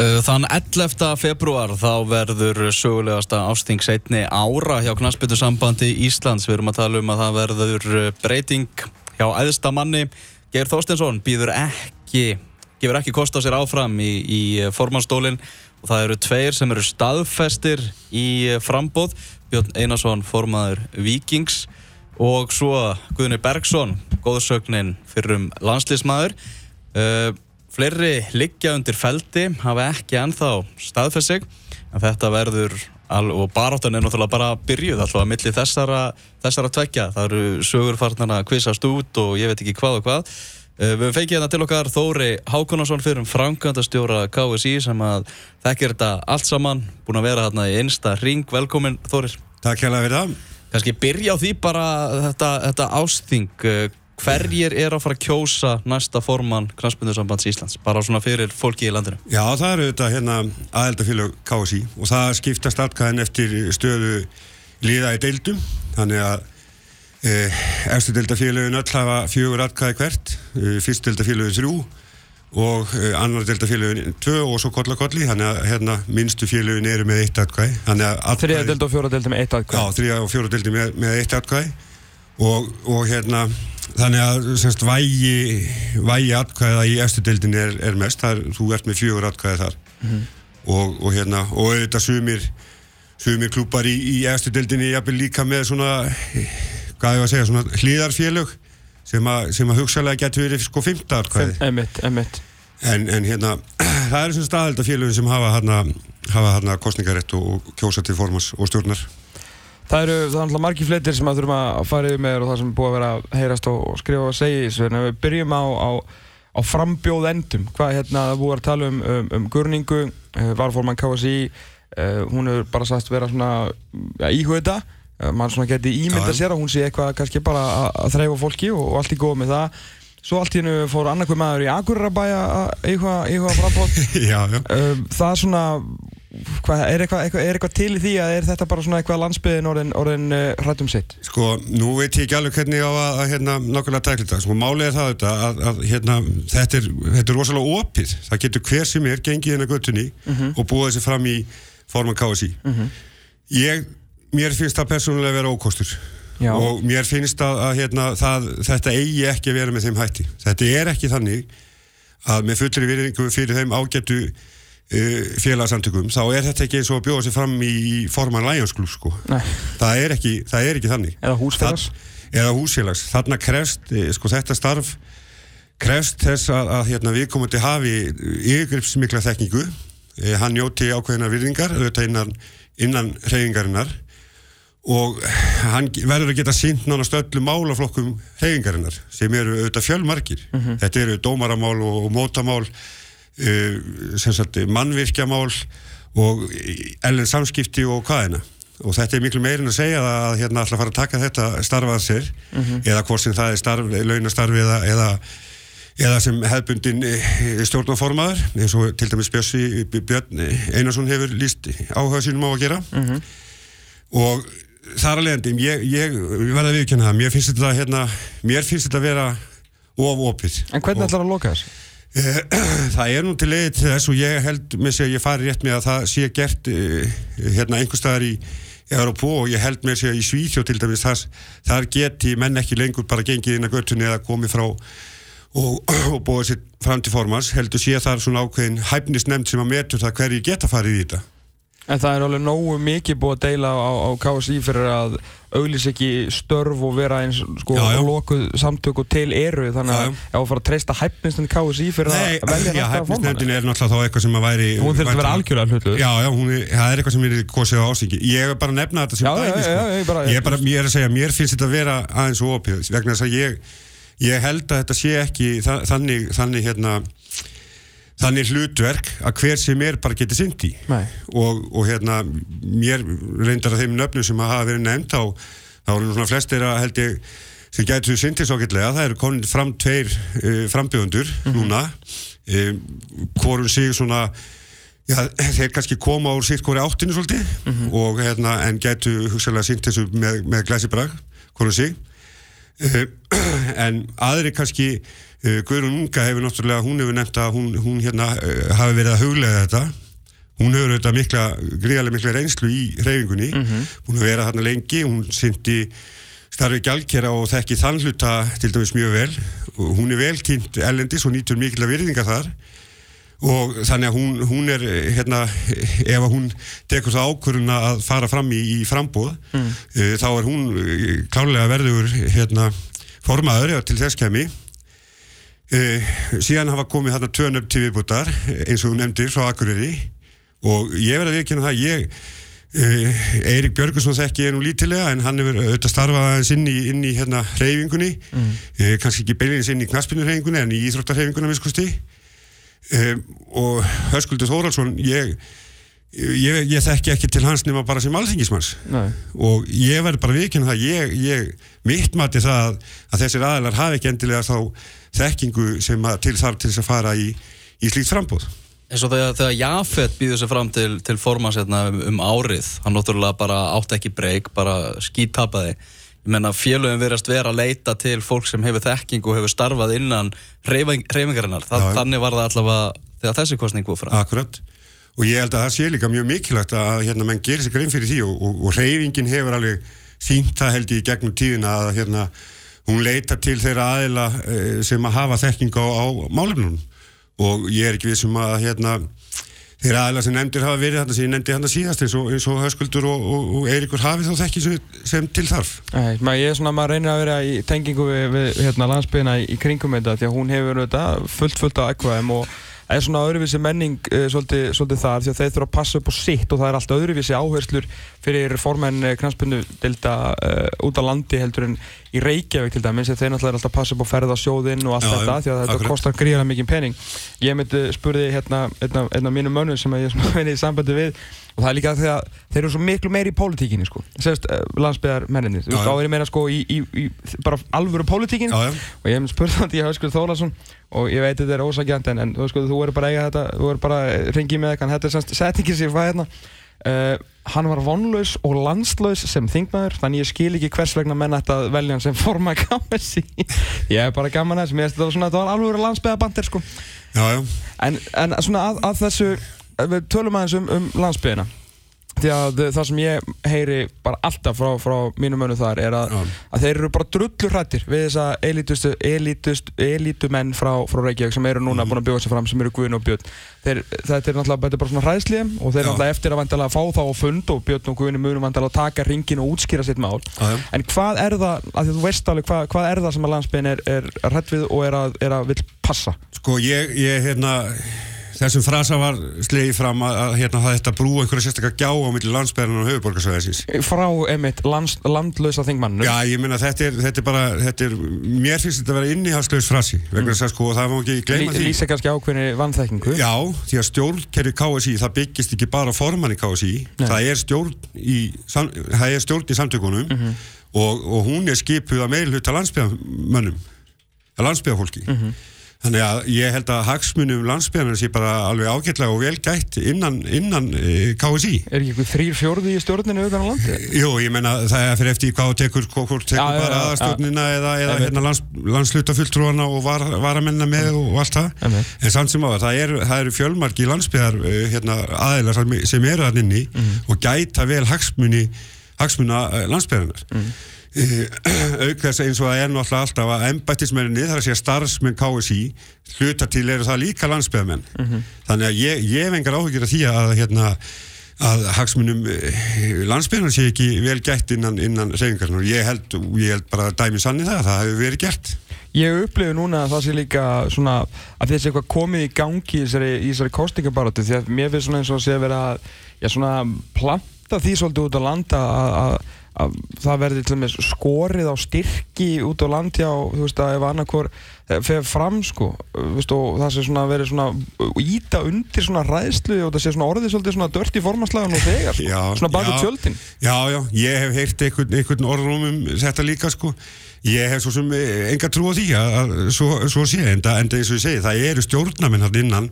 Uh, Þann 11. februar þá verður sögulegasta ásting setni ára hjá Knarsbyttusambandi Íslands. Við erum að tala um að það verður uh, breyting hjá æðsta manni. Geir Þorstensson býður ekki, gefur ekki kost á sér áfram í, í formannstólinn og það eru tveir sem eru staðfestir í frambóð. Björn Einarsson, formaður Vikings og svo Guðni Bergson, góðsögnin fyrir um landslýsmaður. Uh, fleiri liggja undir feldi hafa ekki ennþá staðfest sig en þetta verður og baráttan er náttúrulega bara byrjuð alltaf að milli þessara, þessara tvekja það eru sögurfarnar að kvissast út og ég veit ekki hvað og hvað. Uh, við fengið hérna til okkar Þóri Hákonarsson fyrir um framkvæmdastjóra KSI sem að þekkir þetta allt saman búin að vera hérna í einsta ring velkomin Þórir. Takk það fyrir það. Kanski byrja á því bara þetta, þetta ásting hverjir er að fara að kjósa næsta formann Knastbundarsambands Íslands, bara svona fyrir fólki í landinu? Já, það eru þetta hérna aðeldafélag KSI og það skiptast alltaf eftir stöðu liða í deildum, þannig að eh, eftir deildafélagin öll hafa fjögur atkvæði hvert, eh, fyrst deildafélagin þrjú og eh, annar deildafélagin tvö og svo kollakolli, þannig að hérna minnstu félagin eru með eitt atkvæði. Þrija deild og fjóra deild með eitt atkvæði? Já, þrija og fjóra deild með, með eitt atkvæði og, og hérna Þannig að semst, vægi, vægi atkvæða í eftirdeildin er, er mest, er, þú ert með fjögur atkvæða þar mm -hmm. og, og hérna, og auðvitað sumir, sumir klúpar í, í eftirdeildinni jafnvel líka með svona, hvað ég var að segja, svona hlýðarfélög sem að, sem að hugsalega getur verið sko fymta atkvæði. Emitt, emitt. En, en hérna, það eru svona staðaldafélögin sem hafa hérna, hafa hérna kostningarétt og, og kjósa til formans og stjórnar. Það eru þannig að margi fleitir sem að þurfum að fara yfir með og það sem er búið að vera að heyrast og skrifa og segja þessu. En við byrjum á, á, á frambjóð endum. Hvað hérna það búið að tala um, um, um gurningu, uh, varforman KSI, uh, hún hefur bara sagt vera svona ja, íhuga þetta. Uh, mann svona geti ímynda sér að hún sé eitthvað kannski bara að, þreyfa fólki og, og allt í góð með það. Svo allt í hennu fór annarkveð maður í Akurabæja að íhuga frambóð. það svona Hvað, er, eitthvað, er eitthvað til í því að er þetta bara svona eitthvað landsbyðin orðin, orðin uh, hrættum sitt? Sko, nú veit ég ekki alveg hvernig á að, að hérna, nokkulega tækla þetta. Sko, málið er það þetta að, að hérna, þetta, er, þetta er rosalega opið. Það getur hver sem er gengið inn á göttunni mhm. -huh. og búið þessi fram í forman KSI. Mhm. -huh. Ég, mér finnst það persónulega að vera ókostur Já. og mér finnst að, að hérna, það, þetta eigi ekki að vera með þeim hætti. Þetta er ekki þannig að með fullri virðingu fyrir þeim ágættu félagsamtökum, þá er þetta ekki eins og að bjóða sér fram í forman Lions Club sko. það er, ekki, það er ekki þannig. Eða húsfélags. Eða húsfélags, þarna krefst eh, sko, þetta starf krefst þess að, að hérna, við komum til hafi yfirgripsmikla þekkingu. Eh, hann njóti ákveðina virðingar auðvitað innan, innan reyfingarinnar og hann verður að geta sínt nánast öllu málaflokkum reyfingarinnar sem eru auðvitað fjölmarkir mm -hmm. þetta eru dómaramál og, og mótamál uh, mannvirkjamál og ellen samskipti og hvaðina og þetta er miklu meirinn að segja að hérna að fara að taka þetta starfað sér mm -hmm. eða hvort sem það er starf, launastarfi eða, eða, eða sem hefbundin eh, stjórnaformaður eins og til dæmis Björsi Björn Einarsson hefur líst áhuga sínum á að gera mm -hmm. og þar að leiðandi ég, ég, ég verði að viðkjöna það mér finnst þetta hérna, að vera ofopið En hvernig ætlar það að loka þessu? Eh, það er nú til leiði til þess og ég held með sig að ég fari rétt með að það sé gert uh, hérna einhver staðar í Európa og ég held með sig að í Svíþjó til dæmis þar, þar geti menn ekki lengur bara gengið inn að göttunni eða komið frá og, og búið sér fram til formans heldur sé þar svona ákveðin hæfnist nefnd sem að metur það hverju geta farið í þetta En það er alveg nógu mikið búið að deila á, á KSI fyrir að auglís ekki störf og vera eins sko lokuð samtöku til eru þannig að ef þú fara að treysta hæfnistin KSI fyrir Nei, að velja næsta að fóna Hæfnistin er náttúrulega þá eitthvað sem að væri Hún þurft að vera algjörlega hlutu Já, já, hún það er eitthvað sem er kosið á ásíki Ég er bara að nefna þetta sem dæmi sko. Ég er bara, ég er að segja, mér finnst þetta að vera aðeins og opið vegna þess að ég, ég held að þetta sé ekki þannig, þannig hérna þannig hlutverk að hver sem er bara getið synd í. Og, og hérna mér reyndar að þeim nöfnum sem hafa verið nefnd þá, þá eru svona flestir að held ég sem getur syndið svo getlega það eru komin fram tveir uh, frambjöðundur mm -hmm. núna. Um, hvorum sig svona já, þeir kannski koma úr sitt hvori áttinu svolítið mm -hmm. og hérna en getur hugsalega syndið þessu með, með glæsibrag hvorum sig. Uh, en aðri kannski uh, Guðrún Unga hefur náttúrulega, hún hefur nefnt að hún, hún hérna uh, hafi verið að huglega þetta. Hún hefur auðvitað mikla, gríðarlega mikla reynslu í reyfingunni, hún hefur verið þarna lengi, hún syndi starfi gjaldkera og þekki þann hluta til dæmis mjög vel. Hún er vel kynnt ellendis og nýtur mikil að virðinga þar. Og þannig að hún, hún er hérna, ef hún tekur það ákvörðuna að fara fram í, í frambóð mm. þá er hún eh, klárlega verður hérna, formaður til þess kemi uh, síðan hafa komið hérna tvön upp til viðbútar eins og hún nefndir frá Akureyri. Og ég verði að viðkynna það ég uh, Eirik Björgursson þekki ég nú lítilega en hann hefur auðvitað starfað aðeins inn í, inn í hérna hreyfingunni. Mm. uh, kannski ekki beilinins inn í knaspinurhreyfingunni en í íþróttarhreyfingunna viskusti um, og Höskuldur Þóraldsson ég, ég, ég þekki ekki til hans nema bara sem alþingismanns. Nei. og ég verð bara viðkynna það ég, ég mitt mati það að þessir aðlar hafi ekki endilega þá þekkingu sem að til þarf til þess að fara í, í slíkt frambóð eins og þegar, þegar Jafet býður sér fram til, til formansetna um, um árið hann náttúrulega bara átt ekki breyk bara skítapaði ég menna félögum verðast vera að leita til fólk sem hefur þekking og hefur starfað innan hreyfing, hreyfingarinnar. Þa, þannig var það allavega þegar þessi kostning búið fram. Akkurat og ég held að það sé líka mjög mikilvægt að hérna menn gerir sér grein fyrir því og, og, og reyfingin hefur alveg sínt það held ég gegnum tíðina að hérna hún leita til þeirra aðila eh, sem að hafa þekking á, á málefnunum. Og ég er ekki vissum að hérna þeirra aðila sem nefndir hafa verið þarna sem ég nefndi þarna síðast eins og, eins og Höskuldur og, Eiríkur hafi þá þekking sem, sem til þarf. Nei, maður, ég er svona, maður reynir að vera í tengingu við, við hérna, landsbyðina í, kringum þetta því að hún hefur þetta fullt fullt af ekvaðum og það er svona öðruvísi menning uh, svolítið, svolítið þar því að þeir þurfa að passa upp á sitt og það er alltaf öðruvísi áherslur fyrir formenn knastbundu dilda uh, út á landi heldur en í Reykjavík til dæmis þeir náttúrulega er alltaf að passa upp á ferða sjóðinn og allt Já, þetta því að þetta akkurat. kostar gríðarlega mikið pening ég myndi spurði hérna einn af mínum mönnum sem ég er í sambandi við og það er líka að þeir eru svo miklu meiri í pólitíkinni sko, sérst uh, landsbyðar menninni, Já, já. þá er ég meina sko í, í, í bara alvöru pólitíkin Já, já. og ég hef spurt þetta í Hauðskur Þólason og ég veit þetta er ósakjant en, en þú, sko, þú verður bara eiga þetta, þú verður bara að ringi með eitthvað, þetta er semst settingin sem ég fæði hérna. Uh, hann var vonlaus og landslaus sem þingmaður, þannig ég skil ekki hvers vegna menn að velja hann sem forma KMSI ég er bara gaman að þess, mér finnst þetta svona, þetta var alveg landsbyðabandir sko. Já, já, En, en svona að, að þessu, við tölum aðeins um, um landsbyðina Því að það sem ég heyri bara alltaf frá, frá mínum önnu þar er að, að þeir eru bara drullur hrættir við þessa elitumenn frá, frá Reykjavík sem eru núna búin að bjóða sig fram sem eru Guðin og Björn. Þeir, þetta er náttúrulega þetta er bara svona hræðsli og þeir eru náttúrulega eftir að vantilega fá þá á fund og Björn og Guðin munum vantilega að taka ringin og útskýra sitt mál. Já. en hvað er það, að því að þú veist alveg hvað, hvað er það sem að landsbyðin er, er hrætt við og er að, er að vill passa? Sko ég, ég hérna þessum frasa var slegið fram að, að hérna það þetta brú einhverja sérstaklega gjá á milli landsbæðan og höfuborgarsvæðisins frá lands, landlösa þingmannum Já, ég meina þetta þetta er bara þetta er, mér finnst þetta að vera innihaldslaus frasi vegna þess að sko það má ekki gleyma því. lýsa kannski ákveðinni vannþekkingu Já, því að stjórnkerfi KSI það byggist ekki bara á formanni KSI það er stjórn í sam, það er stjórn í samtökunum Mhm. og, og hún er skipuð að meilhuta landsbyðamönnum landsbyðafólki Þannig að ég held að hagsmunum landsbyðanar sé bara alveg ágætlega og vel gætt innan, innan e, KSI. er ekki eitthvað þrýr fjórði í stjórninu utan á landi Jú, ég menna það er fyrir eftir hvað tekur, hvort tekur já, bara já, aðastjórnina eða, eða hérna lands, landslutafulltrúana og var, varamennina með og, allt það. Einmitt. En samt sem á það, það eru er fjölmarki landsbyðar eh, hérna, aðeinar sem, eru þann inni Mhm. og gæta vel hagsmuni, hagsmuna uh, landsbyðanar. Mhm. auk þess eins og það er náttúrulega alltaf að embættismenninni, það er að segja starfsmenn KSI, hluta til eru það líka landsbyðamenn. Mhm. Þannig að ég, ég hef engar áhugir af því að hérna að hagsmunum landsbyrnar sé ekki vel gætt innan, innan reyfingarnar og ég held, ég held bara að dæmi sanni það að það hefur verið gert ég upplifu núna að það sé líka svona að þessi eitthvað komið í gangi í þessari, í þessari kostingabaratu því að mér finnst svona eins og að sé að vera að já, svona planta því svolítið út á landa að, að, að það verði til dæmis skorið á styrki út á landi á, þú veist að ef annarkor fer fram sko þú veist, og það sé svona verið svona íta undir svona ræðslu og það sé svona orðið svolítið svona dört í formanslagan og þegar sko, Já, svona baka tjöldin. Já, já, ég hef heyrt einhvern, einhvern orðrum um þetta líka sko. Ég hef svo sem eh, enga trú á því að, að svo, svo sé, en það eins og ég segi, það eru stjórnamenn hann innan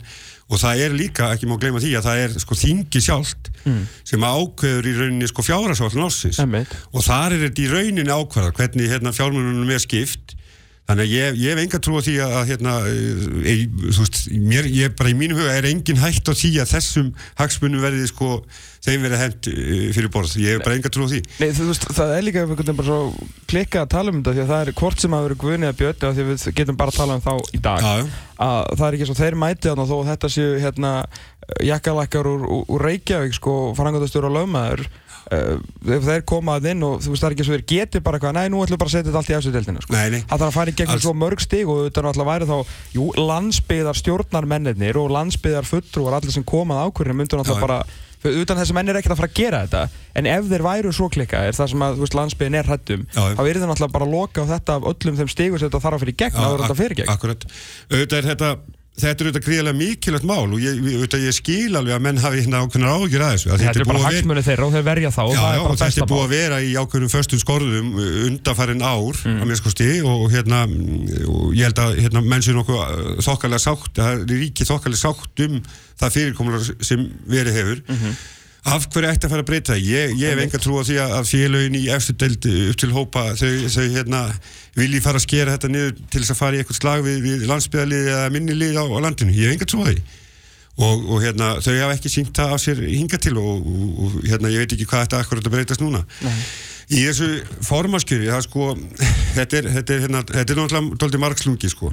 og það er líka, ekki má gleyma því að það er sko þingi sjálft Mm. sem ákveður í rauninni sko fjárhagsvállin ásins Einmitt. og þar er þetta í rauninni ákvarða hvernig hérna, fjármununum er skipt þannig að ég, ég hef enga trú á því að hérna, e, þú veist, mér, ég bara í mínu huga er engin hægt á því að þessum hagsmunum verði sko þeim verið hent e, fyrir borð, ég hef bara enga trú á því. Nei, þú veist, það er líka einhvern veginn bara svo klikkað að tala um þetta því að það er hvort sem að vera Guðni eða Björn af því að við getum bara að tala um þá í dag. Já, að það er ekki svo þeir mæti þarna þó að þetta séu hérna jakkalækkar úr, úr, Reykjavík sko, frangandastur og lögmaður ef þeir koma að inn og þú veist það er ekki svo þeir geti bara eitthvað, nei nú ætlum við bara að setja þetta allt í efstu deildina sko. Það þarf að fara í gegnum Alls- svo mörg stig og þetta náttúrulega væri þá jú, landsbyðar stjórnarmennir og landsbyðar fulltrúar allir sem komað ákvörðinu myndur náttúrulega bara utan þessi menn er ekkert að fara að gera þetta. En ef þeir væru svo klikkaðir þar sem að veist, landsbyðin er já. þá er það náttúrulega bara að loka á þetta af öllum þeim stigum sem þetta þarf að fyrir gegn að ak- þetta fyrir gegn. Akkurat, auðvitað er þetta þetta er auðvitað gríðarlega mikilvægt mál og ég, auðvitað ég skil alveg að menn hafi hérna ákveðnar ágjur að þessu að þetta er bara hagsmunni þeirra og þeir verja þá Já, já, þetta er búið að vera í ákveðnum föstum skorðum undanfærin ár mm. að mér sko sti og hérna mm, og ég held að hérna, menn sér nokkuð uh, þokkalega sátt, það er ríkið þokkalega sátt um það fyrirkomular sem verið hefur Mhm. Af hverju ætti að fara að breyta? Ég, ég hef enga trú á því að félögin í eftir deild upp til hópa þau, þau hérna vilji fara að skera þetta niður til þess að fara í eitthvað slag við, við landsbyðalið eða minnilið á, á landinu, ég hef enga trú á því. Og, og hérna, þau hafa ekki sínt það af sér hinga til og, og, og hérna, ég veit ekki hvað þetta akkurat að breytast núna. Í þessu formaskjöri það sko, þetta er, þetta er, hérna, þetta er náttúrulega margslungi sko.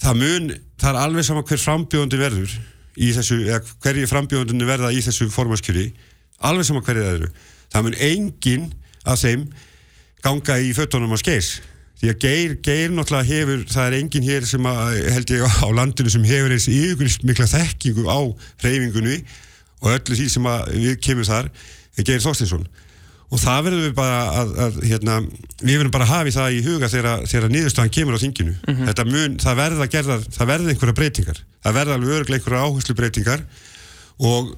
það mun, það er alveg sama hver frambjóðandi verður í þessu, eða hverju frambjóðandinu verða í þessu formaskjöri, alveg sama hverju það eru. Það mun engin af þeim ganga í fötunum að skeis því að geir, geir náttúrulega hefur það er engin hér sem að, held ég á landinu sem hefur eins yfirgrist mikla þekkingu á reyfingunni og öllu því sem að við kemur þar Geir Þorstinsson og það verður við bara að, að hérna, við verðum bara að hafa í það í huga þegar, niðurstaðan kemur á þinginu. Þetta mun, það verða gerðar, það verða einhverja breytingar. Það verða alveg örglega einhverja áherslu breytingar og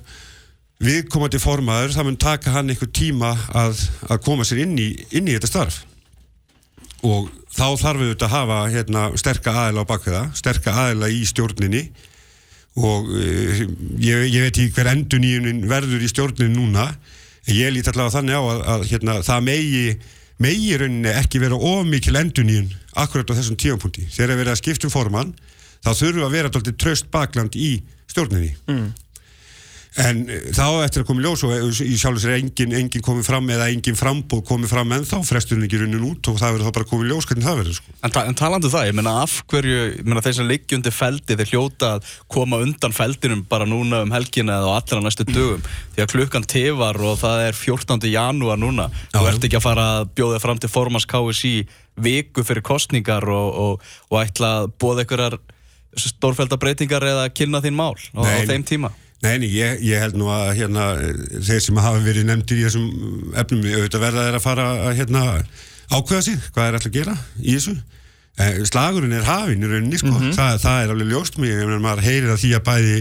viðkomandi formaður, það mun taka hann einhver tíma að, að koma sér inn í, inn í þetta starf. Og þá þarf við að hafa hérna, sterka aðila á bakveða, sterka aðila í stjórninni. Og uh, ég, ég veit ekki hver enduníunin verður í stjórnin núna ég lít allavega þannig á að, að hérna, það megi megi rauninni ekki vera ómikil enduníun akkurat á þessum tíampunkti þegar við erum að skipta um formann þá þurfum við að vera doldið tröst bakland í stjórninni mm. En eh, þá eftir að koma í ljós og eh, í sjálf sér engin, engin komið fram eða engin frambóð komið fram en þá fresturinn ekki runnin út og það verður þá bara komið í ljós hvernig það verður sko. En, ta en talandu það, ég meina af hverju, ég meina þeir sem liggja undir feldi, þeir hljóta að koma undan feldinum bara núna um helgina eða á allra næstu dögum. Því að klukkan tefar og það er 14. janúar núna. Þú Já. ert ekki að fara að bjóða fram til formans KSI viku fyrir kostningar og, og, og ætla að bóða stórfælda breytingar eða kynna þín mál á, á þeim tíma. Nei, nei, ég, ég held nú að hérna, þeir sem hafa verið nefndir í þessum efnum, auðvitað verða þeir að fara að hérna, ákveða sig, hvað er alltaf að gera í þessu. Eh, slagurinn er hafinn í rauninni, sko. það, það er alveg ljóst mig, ef maður heyrir að því að bæði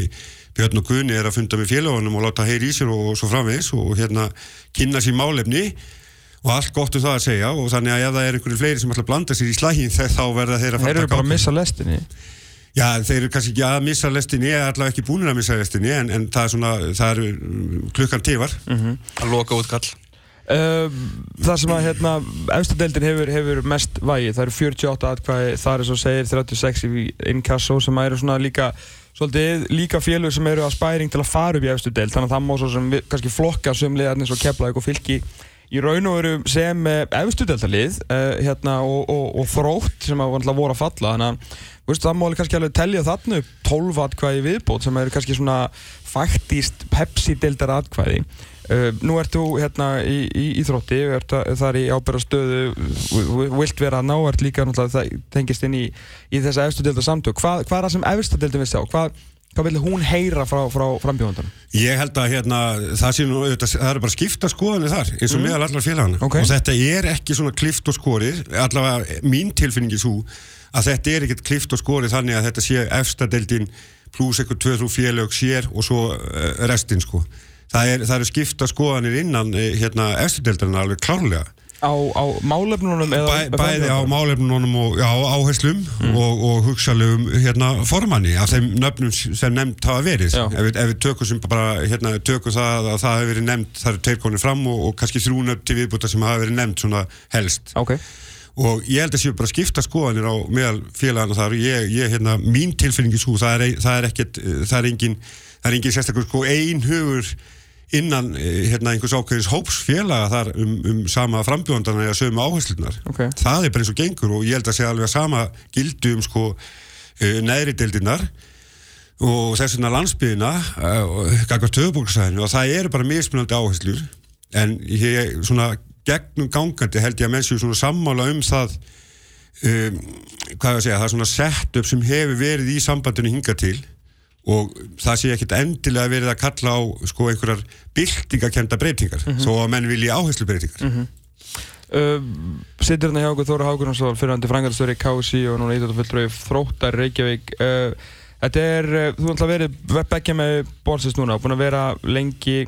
Björn og Gunni er að funda með félagunum og láta heyri í sér og, og svo framvegis og hérna kynna sér málefni og allt gott um það að segja og þannig að ef það er einhverju fleiri sem ætla að blanda sér í slægin þá verða þeir að Þeir fara eru bara að missa lestinni Já, þeir eru kannski ekki að missa lestinni eða allavega ekki búinir að missa lestinni en, en það er svona, það eru mm, klukkan tifar Að loka útkall. Uh, það sem að hérna, efstadeildin hefur, hefur mest vægi, það eru 48 atkvæði, það er svo segir 36 í inkasso sem eru svona líka svolítið líka félög sem eru að spæring til að fara upp í efstadeild þannig að það má svo sem við, kannski flokka sömliðarnir svo keflaðið og fylki í raun og veru sem efstudeildalið uh, hérna, og, og, og þrótt sem að voru að falla þannig að veist, það má alveg kannski alveg telja þarna upp 12 atkvæði viðbót sem eru kannski svona faktíst Pepsi-deildar atkvæði Uh, nú ert þú hérna í, í Íþrótti, ert að- þar í ábyrra stöðu, vilt vera að ná, ert líka náttúrulega það tengist inn í, í þessa efstu delta samtök. Hvað, hvað er það sem efstu deildin við sjá? Hvað, hvað vil hún heyra frá, frá frambjóðandanum? Ég held að hérna, það, nú, auðvitað, það eru bara skipta skoðanir þar eins og meðal allar félagana Ok. og þetta er ekki svona klift og skorið allavega mín tilfinningi svo að þetta er ekkert klift og skorið þannig að þetta sé efstadeldin pluss eitthvað 2-3 félag sér og svo uh, restin sko það, er, það eru skipta skoðanir innan eh, hérna efstadeldarinn alveg klárlega Á, á málefnunum eða Bæ, bæði á málefnunum og já, áherslum og, og hugsalegum hérna, formanni af þeim nöfnum sem nefnd hafa verið. Ef ef við tökum sem bara hérna, tökum það að það hefur verið nefnd það eru tveir konir fram og, og kannski þrjú nöfn til viðbúta sem hafa verið nefnd svona helst. Ok, og ég held að séu bara skipta skoðanir á meðal félagana þar. Ég, ég hérna, mín tilfinningi svo, það er, það er ekkert eh, það er engin, það er engin sérstakur sko ein hugur innan eh, hérna, einhvers ákveðins hóps félaga þar um, um sama frambjóndana eða sömu áherslunar Ok. það er bara eins og gengur og ég held að sé alveg að sama gildu um sko uh, neðri deildinar og þess vegna landsbyðina og gagvar töðbúksæðinu og það eru bara mismunandi áherslur. En ég svona gegnum gangandi held ég að menn séu svona sammála um það um, hvað ég að segja, það er svona setup sem hefur verið í sambandinu hinga til og það sé ekkit endilega verið að kalla á sko einhverjar byltingakenda breytingar þó að menn vilji áherslu breytingar uh, Sittur hérna hjá okkur Þóra Hákunarsson fyrirhandi frangatastöri KSI og núna íþjóttafulltrúi Þróttar Reykjavík. Uh, Þetta er, uh, þú ætla að verið bekkja með bórsins núna og búin að vera lengi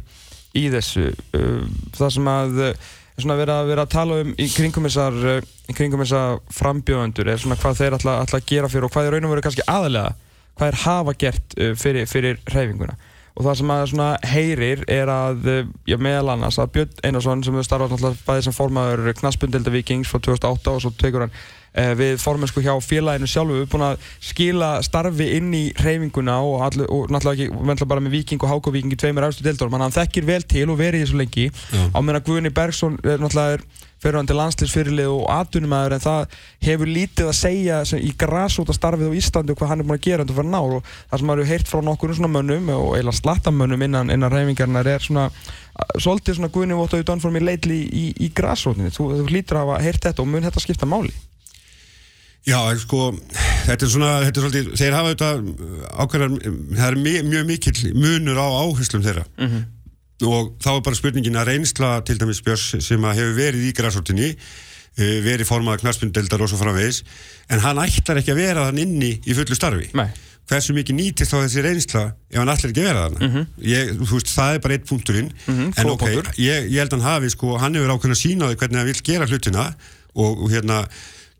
í þessu. Uh, það sem að uh, svona vera, vera að tala um í kringum þessar uh, í kringum þessar frambjóðendur er svona hvað þeir ætla, ætla að gera fyrir og hvað er raun og veru kannski aðalega hvað þeir hafa gert uh, fyrir, fyrir hreyfinguna. Og það sem að svona heyrir er að uh, já, meðal annars að Björn Einarsson sem við starfað náttúrulega bæðið sem formaður knaspundilda Vikings frá 2008 og svo tekur hann við formensku hjá félaginu sjálfu við erum búin að skila starfi inn í hreyfinguna og, allu, og náttúrulega ekki vantla bara með Viking og Háko Viking í tveimur efstu deildórum hann þekkir vel til og verið í þessu lengi. Já. á meðan að Guðni Bergson er náttúrulega fyrirhandi landslýsfyrirlið og atvinnumæður en það hefur lítið að segja í grasóta starfið á Íslandi og hvað hann er búin að gera undir fyrir nár og það sem maður hefur heyrt frá nokkur svona mönnum og eiginlega slattamönnum innan, innan reyfingarnar er svona uh, svolítið svona Guðni Vótt og Done for me lately í, í grasótinni þú, þú hlýtur að hafa heyrt þetta og mun þetta skipta máli Já, sko, þetta er svona, þetta er svolítið, þeir hafa þetta ákveðar, það er mjög, mjög mikill munur á áherslum þeirra og þá er bara spurningin að reynsla til dæmis Björns sem að hefur verið í græsortinni, verið formað knarspindeldar og svo framvegis, en hann ætlar ekki að vera þann inni í fullu starfi. Nei. Hversu mikið nýtist þá þessi reynsla ef hann ætlar ekki að vera þann? Ég, þú veist, það er bara eitt punkturinn, Mhm, en góð ok, ég, ég held að hann hafi, sko, hann hefur ákveðin að sína á hvernig hann vil gera hlutina og, og hérna,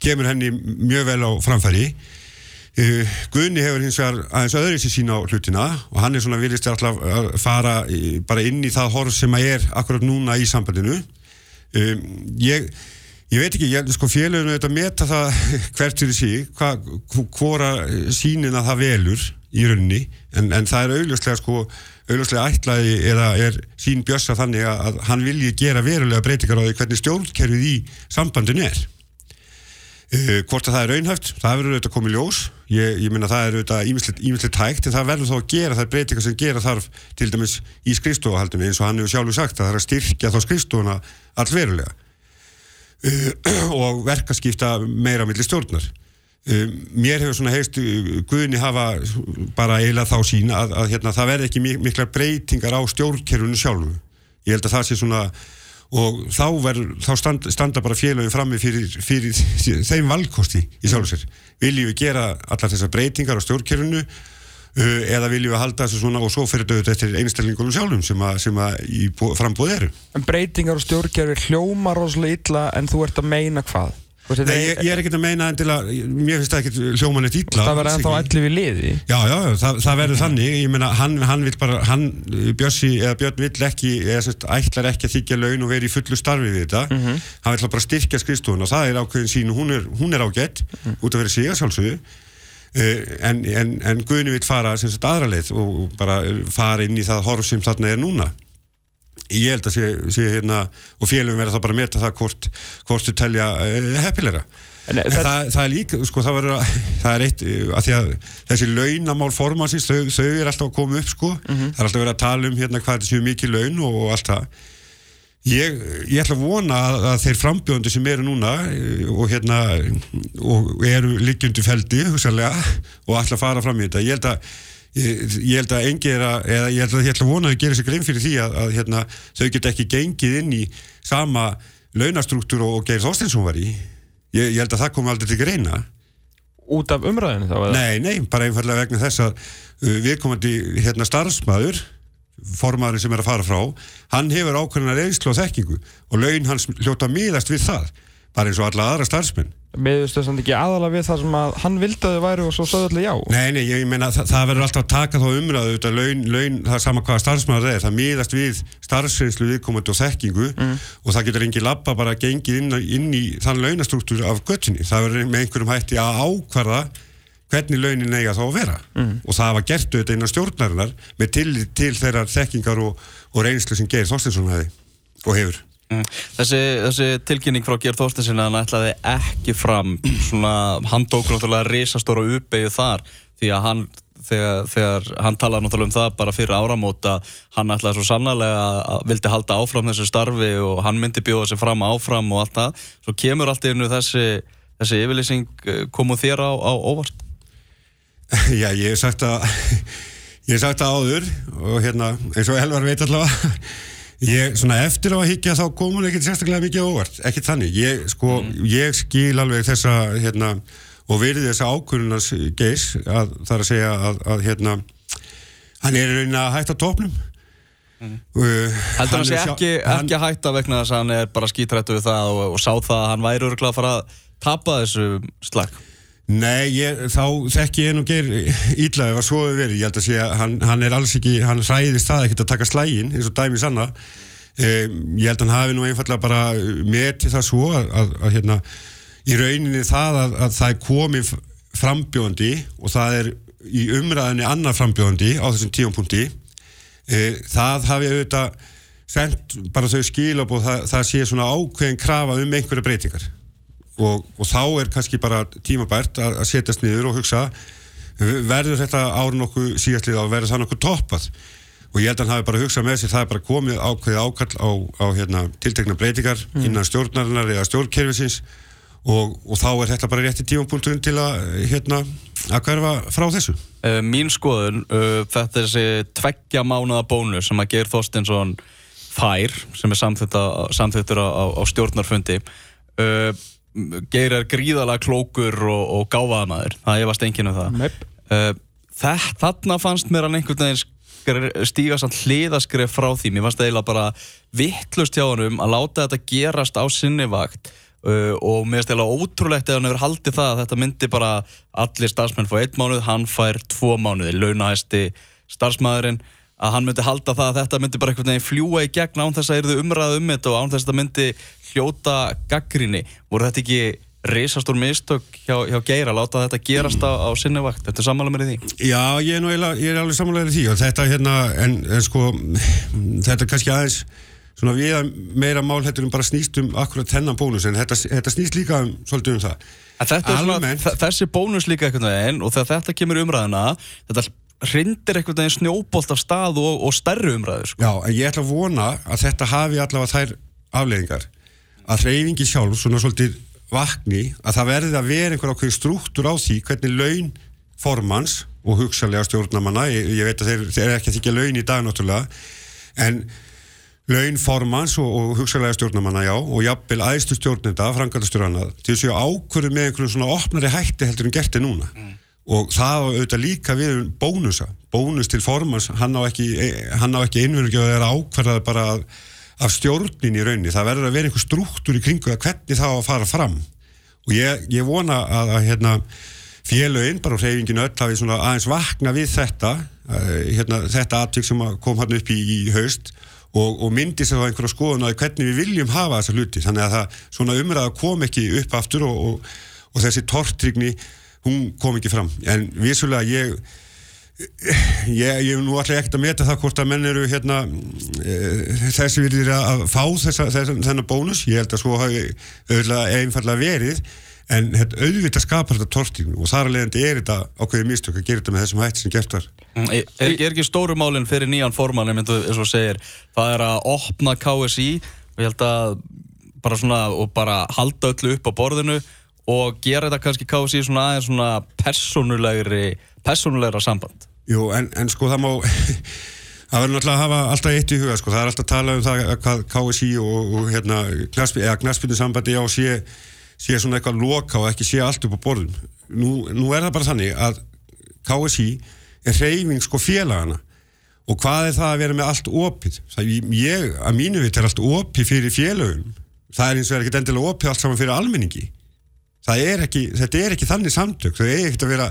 kemur henni mjög vel á framfæri. Uh, Guðni hefur hins vegar aðeins öðru sér sína á hlutina og hann er svona viljast alltaf að fara í, bara inn í það horf sem að er akkurat núna í sambandinu. Um, ég Ég veit ekki, ég, sko félaginu þetta meta það hvert fyrir hva, hvora sínin að það velur í rauninni, en, en það er augljóslega sko, augljóslega ætlaði eða er sín bjössa þannig að, hann vilji gera verulega breytingar á því hvernig stjórnkerfið í sambandinu er. Uh, hvort að það er raunhæft, það verður auðvitað komið ljós. Ég, ég minna það er auðvitað ímislegt hægt en það verður þá að gera þær breytingar sem gera þarf til dæmis í skrifstofahaldinu eins og hann hefur sjálfur sagt að það er að styrkja þá skrifstofuna allverulega. Uh, og verkaskipta meira á milli stjórnar. Uh, mér hefur svona heist Guðni hafa bara eiginlega þá sína að, að hérna, það verði ekki mik miklar breytingar á stjórnkerfunu sjálfu. Ég held að það sé svona og þá, ver, þá stand, standa bara félagin frammi fyrir, fyrir þeim valkosti í sjálf sér viljum við gera allar þessar breytingar á stjórnkerfinu uh, eða viljum við halda þessu svona og svo fyrir döðut eftir einstaklingunum sjálfum sem að, sem að frambúð eru En breytingar og stjórnkerfi hljóma rosalega illa en þú ert að meina hvað? Nei, ég, ég er ekkert að meina endilega, mér finnst það ekkert hljóman eitt illa Það verður ennþá allir við liði. Já, já, já, það, það verður þannig, ég meina, hann, hann vil bara, hann, Bjössi, eða Björn vill ekki, eða sérst, ætlar ekki að þykja laun og vera í fullu starfi við þetta, hann vil bara styrkja skrifstofun og það er ákveðin sín, hún er, hún er ágætt, út af verið sig að sjálfsögðu, uh, en, en, en Guðni vil fara, sem sagt, aðra leið og bara fara inn í það horf sem þarna er núna. Ég held að sé, sé hérna, og félagum verður það bara að meta það hvort, hvort þau telja uh, heppilegra. En, En það, það, það er líka, sko, það verður að, það er eitt, uh, að því að þessi launamál formansins, þau, þau er alltaf að koma upp, sko, það er alltaf verið að tala um hérna hvað þetta séu mikið laun og, allt það. Ég, ég ætla að vona að, að þeir frambjóðandi sem eru núna og hérna, og eru liggjundu feldi, hugsaðlega, og ætla að fara fram í þetta. Ég held að, ég, ég held að engi er að, eða ég held að ég ætla að vona að gera sér grein fyrir því að, að hérna, þau get ekki gengið inn í sama launastruktúr og, og Geir Þorsteinsson var í. Ég, ég held að það komi aldrei til greina. út af umræðinu þá? eða? Nei, nei, bara einfallega vegna þess að uh, viðkomandi hérna starfsmæður formaðurinn sem er að fara frá hann hefur ákveðina reynslu og þekkingu og laun hans hljóta miðast við það bara eins og alla aðra starfsmenn. Meðustu að ekki aðalega við það sem að hann vildi að þau væri og svo sögðu allir já. Nei, nei, ég meina það, það verður alltaf að taka þá umræðu þetta laun, laun, það er sama hvaða starfsmæður það er. Það miðast við starfsreynslu viðkomandi og þekkingu Mm. og það getur engi labba bara gengið inn, inn í þann launastruktúr af göttinni það verður með einhverjum hætti að ákvarða hvernig launin eiga þá að vera. Mm. og það var gert auðvitað innan stjórnarinnar með til, til þeirra þekkingar og, og Mm. Þessi, þessi tilkynning frá Geir Þorstensin að hann ætlaði ekki fram. Svona, hann tók náttúrulega risastóra uppeyju þar því að hann þegar, þegar hann talaði náttúrulega um það bara fyrir áramót að hann ætlaði svo sannlega að vildi halda áfram þessu starfi og hann myndi bjóða sig fram áfram og allt það. Svo kemur allt einu þessi, þessi yfirlýsing eh, komu þér á, á óvart? Já, ég hef sagt að ég hef sagt að áður og hérna, eins og Elvar veit allavega ég, svona eftir á að higgja þá komur ekkert sérstaklega mikið óvart, ekkert þannig. Ég, sko, ég skil alveg þessa hérna, og virði þessa ákvörunars geis, að það er að segja að, að hérna hann er raunin að hætta tópnum mm. Heldur hann sé ekki, ekki að hætta vegna þess að hann er bara skítrættu við það og, og sá það að hann væri öruglega að fara að tapa þessu slag Nei, ég, þá þekki ég nú geir ídlaði að svo hefur verið, ég held að sé að hann, hann er alls ekki, hann hræðist það ekkert að taka slægin eins og dæmi sanna um, ég held að hann hafi nú einfallega bara metið það svo að, að, að hérna, í rauninni það að, að það er komið frambjóðandi og það er í umræðinni annar frambjóðandi á þessum tíumpunkti e, það hafi auðvitað sendt bara þau skil og það, það sé svona ákveðin krafa um einhverja breytingar og, og þá er kannski bara tímabært að, að setjast niður og hugsa verður þetta ár nokkuð síðastlið og verður það nokkuð toppað og ég held að hann hafi bara hugsað með sér það er bara komið ákveðið ákall á, á hérna, tiltekna breytingar Mm. innan stjórnarinnar eða stjórnkerfisins og, og þá er þetta bara rétti tímapunkturinn til að hérna, að hverfa frá þessu Uh, mín skoðun, uh, þetta er þessi tveggja mánuða bónus sem að Geir Þorstinsson fær, sem er samþýttur á, á, á stjórnarfundi. Uh, Geir er gríðalega klókur og, og gáfaðamaður, það ég varst enginn um það. Neip. Uh, það, þarna fannst mér hann einhvern veginn skre- stíga samt hliðaskref frá því mér fannst það eiginlega bara vittlust hjá hann að láta þetta gerast á sinni vakt uh, og mér finnst eiginlega ótrúlegt ef hann hefur haldið það að þetta myndi bara allir starfsmenn fá einn mánuð, hann fær tvo mánuði, launahæsti starfsmæðurinn að hann myndi halda það að þetta myndi bara einhvern veginn fljúa í gegn án þess að yrðu umræðu um þetta og án þess að þetta myndi hljóta gaggrinni voru þetta ekki risastór mistök hjá, hjá Geir að láta þetta gerast á, á sinni vakt, þetta er sammála mér í því? Já, ég er, eiginlega, ég er alveg samanlega í því og þetta hérna, en, en sko þetta er kannski aðeins svona við meira mál hættur um bara snýst um akkurat þennan bónus en þetta, þetta snýst líka um, svolítið um það. Svona, Almennt- þ- þessi bónus líka einhvern veginn og þegar þetta kemur umræðina þetta hrindir einhvern veginn snjóbolt af stað og, og stærri umræður sko. Já, en ég ætla að vona að þetta hafi allavega þær afleiðingar að hreyfingi sjálf svona svolítið vakni að það verði að vera einhver ákveðin struktúr á því hvernig laun formans og hugsalega stjórnamanna ég, ég veit að þeir, þeir eru ekki að þykja laun í dag náttúrulega en laun formans og, og hugsalega stjórnamanna já og jafnvel aðstu stjórnenda frangatastjórnana til þess að ákvörðu með einhverjum svona opnari hætti heldur en gert er núna og það auðvitað líka við um bónusa. Bónus til formans, hann á ekki á ekki einverjum að vera ákvarðað bara af, stjórnin í raunni það verður að vera einhver struktúr í kringu að hvernig það á að fara fram. Og ég, ég vona að, að hérna, félögin, bara hreyfingin öll hafi svona aðeins vakna við þetta uh, hérna, þetta atvik sem að kom hann upp í, í haust og, og myndi sér þá einhverja skoðun að hvernig við viljum hafa þessa hluti. Þannig að það svona umræða kom ekki upp aftur og, og, og þessi tortrygni hún kom ekki fram. En vissulega ég ég, ég nú ætla ekkert að meta það hvort að menn eru hérna e, þessi viljir að fá þessa, þessa, þennan bónus, ég held að svo hafi einfallega verið. En hérna, auðvitað skapar þetta tortíðin og þar leiðandi er þetta ákveðið mistök að gera þetta með þessum hætti sem gert var. Er, er, er ekki stóru málinn fyrir nýjan segir, það er að opna KSI og ég held að bara svona, og bara halda öllu upp á borðinu og gera þetta kannski KSI svona aðeins svona personulegri personulegra samband? Jú, en, en sko það má það verður náttúrulega að hafa alltaf eitt í huga sko, það er alltaf að tala um það að hvað KSI og, og hérna, knastbyrnu sambandi á sé, sé svona eitthvað loka og ekki sé allt upp á borðum. Nú, nú er það bara þannig að KSI er hreyfing sko félagana og hvað er það að vera með allt opið? Það, ég, að mínu veit er allt opið fyrir félögum. Það er eins og er ekkert endilega opið allt saman fyrir almenningi er ekki, þetta er ekki þannig samtök. Það er ekkert að vera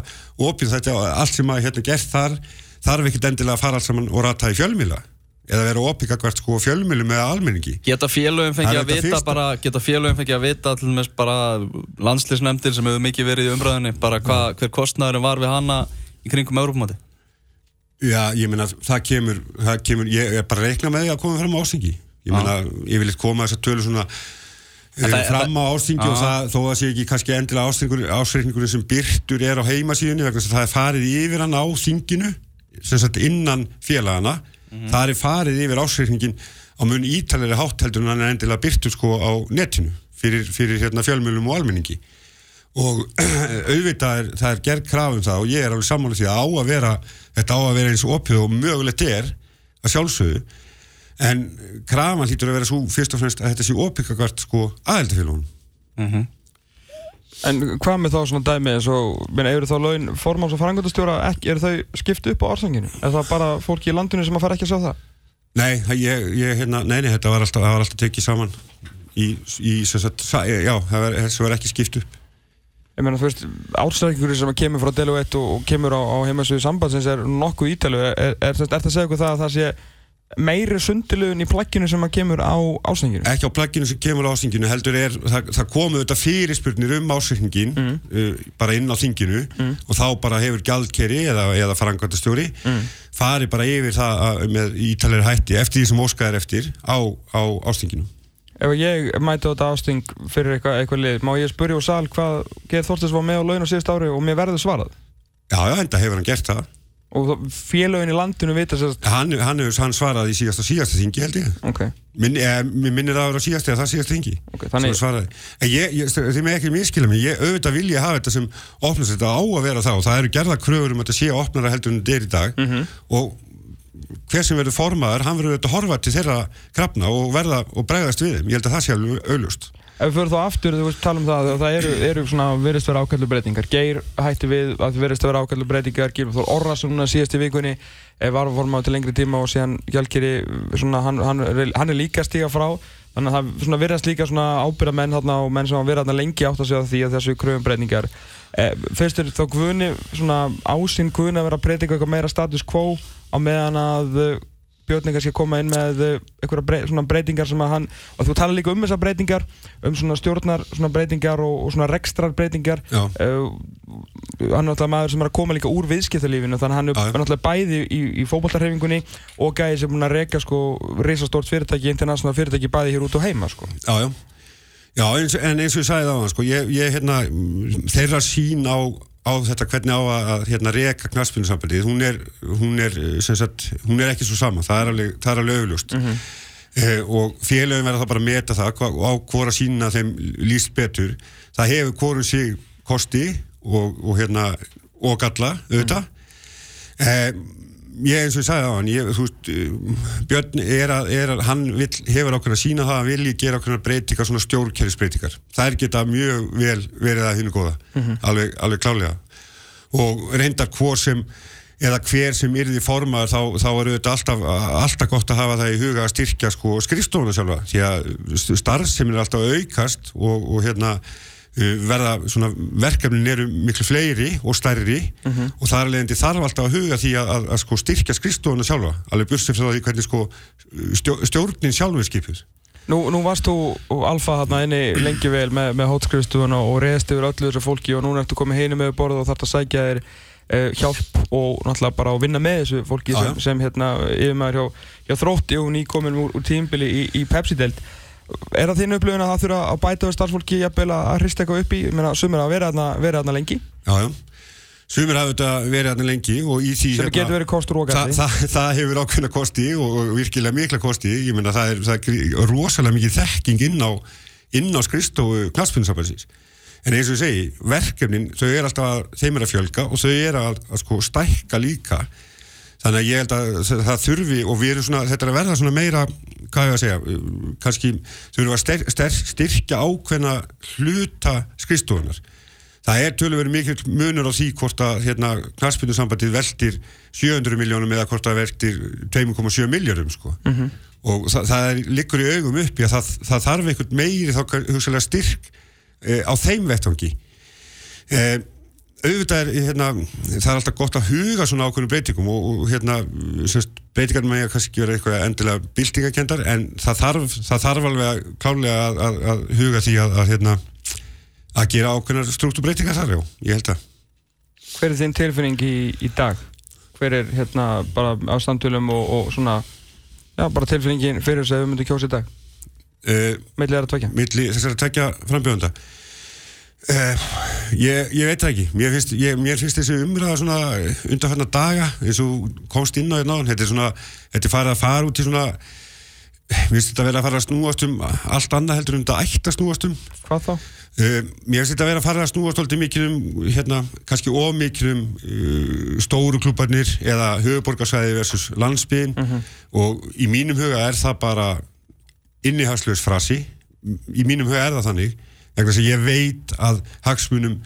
opið þetta, allt sem að hérna gert þar þarf ekkert endilega að fara allt saman og rata í fjölmila eða vera opið hvert sko fjölmilu með almenningi. Geta félögum fengið að vita bara, geta félögum fengið að vita með bara landslýsnefndir sem hefur mikið verið í umræðinni bara hva, hver kostnæðurinn var við hana í kringum Európamati Já, ég meina, það kemur, það kemur, ég er bara að reikna með því að koma fram á ásengi. Ég meina, ég vil eitthvað koma þess að tölu svona fram á ásengi og það, þó að sé ekki kannski endilega ásreikningunum sem byrtur er á heimasíðunni, vegna það er farið yfir hann á þinginu, sem sagt innan félagana, mm -hmm. það er farið yfir ásreikningin á mun ítalegri hátteldur en hann er endilega byrtur sko á netinu fyrir, fyrir hérna, fjölmjölum og almenningi. Og auðvitað er, það er gerð krafum það og ég er alveg sammálið því að á að vera þetta á að vera eins opið og mögulegt er að sjálfsögðu en krafan hlýtur að vera svo fyrst og fremst að þetta sé opikakvart sko aðeldafélagun mm -hmm. En hvað með þá svona dæmi eins og, eru þá laun formáls og frangöndastjóra, eru þau skipt upp á ársanginu? Er það bara fólki í landinu sem að fara ekki að sjá það? Nei, ég, ég, hérna, nei, nei, þetta var alltaf, var alltaf tekið saman í, í sagt, já, það var, var ekki skipt upp ég meina þú veist, ástæðingur sem kemur frá Deloitte og, og kemur á, á heimasögu sambandsins er nokkuð ítalu er, er, er það að segja okkur það að það sé meiri sundilugun í plagginu sem kemur á ásenginu? Ekki á plagginu sem kemur á ásenginu, heldur er það, það komu þetta fyrirspurnir um ásengin mm. uh, bara inn á þinginu mm. og þá bara hefur gjaldkerri eða, eða farangvæntastjóri mm. fari bara yfir það með ítalegri hætti eftir því sem óskæðar eftir á, á ásenginu ef ég mæti á þetta ásting fyrir eitthvað, eitthvað lið, má ég spurja úr sal hvað Geir Þorstins var með á laun á síðust ári og mér verður svarað? Já, já, enda hefur hann gert það. Og félagin í landinu vita sérst? Hann, hann, hann svaraði í síðasta síðasta þingi held ég. Ok. Minn, eh, minnir það að vera síðasta eða það síðasta þingi. Ok, þannig. Ég, ég, þið með ekki miskila mig, ég auðvitað vil ég hafa þetta sem opnast þetta á að vera þá. Það eru gerða kröfur um að þetta sé opnara heldur en þetta er í dag mm -hmm. og hver sem verður formaður, hann verður að horfa til þeirra krafna og verða og bregðast við þeim. Ég held að það sé alveg auðlust. Ef við fyrir þá aftur, þú veist, tala um það, það eru, eru svona verðist vera ákveðlu breytingar. Geir hætti við að verðist vera ákveðlu breytingar, Gilfur Þór Orrason núna síðast í vikunni var formaður til lengri tíma og síðan Hjálkiri, svona, hann, hann, hann er líka stíga frá. Þannig að það verðast líka svona ábyrða menn þarna og menn sem hafa verið þarna lengi átt að segja því að þessu kröfum breytingar. Eh, Fyrstur þá Guðni, svona ásinn Guðni að vera að breytinga eitthvað meira status quo á meðan að Björn kannski koma inn með uh, einhverja brey, svona breytingar sem að hann og þú tala líka um þessar breytingar um svona stjórnar svona breytingar og, og svona rekstrar breytingar. Uh, hann er náttúrulega maður sem er að koma líka úr viðskiptalífinu þannig hann er náttúrulega bæði í, í fókbaltarhefingunni og gæði sem er að reyka sko reysastórt fyrirtæki, international fyrirtæki bæði hér út og heima sko. Já, já. Já, eins, en eins og ég sagði það sko, ég, ég hérna, þeirra sín á á þetta hvernig á að hérna, reka knaspunnsambandið, hún er hún er, sagt, hún er ekki svo sama. Það er alveg, það er alveg auðlust mm -hmm. eh, og félagin verða það bara að meta það og á hvora sína þeim líst betur, það hefur hvorum sig kosti og, og hérna og galla, auðvitað. Mm -hmm. eh, ég eins og ég sagði á hann ég, veist, Björn er að, er að hann vil, hefur okkur að sína það að vilji gera okkur að breytinga svona stjórnkerfisbreytingar. Það er geta mjög vel verið að hinu góða mm -hmm. alveg, alveg klálega og reyndar hvort sem eða hver sem yrði formar þá, þá er þetta alltaf, alltaf gott að hafa það í huga að styrkja sko skrifstofuna sjálfa. Því að starf sem er alltaf aukast og, og hérna verða svona verkefnin eru miklu fleiri og stærri uh mhm. -huh. og það er leiðandi þarf alltaf að huga því að, að, að sko styrkja skristofuna sjálfa alveg bursið frá því hvernig sko stjó, stjórnin sjálfur skipur Nú, nú varst þú alfa hérna inni lengi vel með, með hótskrifstofuna og reyðst yfir öllu þessu fólki og núna ertu komið heinu með borð og þarf að sækja þér uh, hjálp og náttúrulega bara að vinna með þessu fólki sem, sem hérna yfirmæður hjá, hjá þrótti og nýkomin úr, úr tímbili í, í Pepsi-delt Er það þín upplifin að það þurfa að bæta við starfsfólki jafnvel að hrista eitthvað upp í, ég meina, sumir hafa verið aðna lengi? Já, já, sumir hafa verið aðna lengi og í því... Sem hérna, getur verið kostur og gæti? Það, það, það hefur ákveðna kosti og, og virkilega mikla kosti, ég meina, það er, það er rosalega mikið þekking inn á, inn á skristofu knastbundsafelsins. En eins og ég segi, verkefnin, þau er alltaf, þeim er að fjölga og þau er að, að sko stækka líka þannig að ég held að það þurfi og við erum svona, þetta er að verða svona meira hvað ég að segja, kannski þurfum að styr, styr, styrkja ákveðna hluta skristofunar það er tölurverið mikil munur á því hvort að hérna, knarspindursambandið veldir 700 miljónum eða hvort að veldir 2,7 miljónum sko. og það, það er liggur í augum uppi að það, það þarf einhvern meiri þá hugsalega styrk eh, á þeim vettvangi. Eh, auðvitað er hérna, það er alltaf gott að huga svona ákveðnum breytingum og, og hérna semst, breytingar með að kannski vera eitthvað endilega byltingakendar en það þarf, það þarf alveg að klálega að, að, að huga því að, að hérna að gera ákveðnar struktúrbreytingar þar, já, ég held að Hver er þinn tilfinning í, í dag? Hver er hérna bara á samtölum og, og svona já, bara tilfinningin fyrir þess að við myndum kjósa í dag? uh, Milli er að tvekja? milli þessar að tekja frambjöðanda Uh, ég, ég veit það ekki. Mér finnst, ég, mér finnst þessi umræða svona undanfarnar daga eins og komst inn á hérna þetta er svona þetta er farið að fara út í svona mér finnst þetta að vera að fara að snúast um allt annað heldur um þetta ætti að snúast um. Hvað þá? uh, mér finnst þetta að vera að fara að snúast alltaf mikið um hérna, kannski of mikið um uh, stóru klúbarnir eða höfuborgarsvæði versus landsbygin og í mínum huga er það bara innihagslös frasi. Í mínum huga er það þannig vegna þess að ég veit að hagsmunum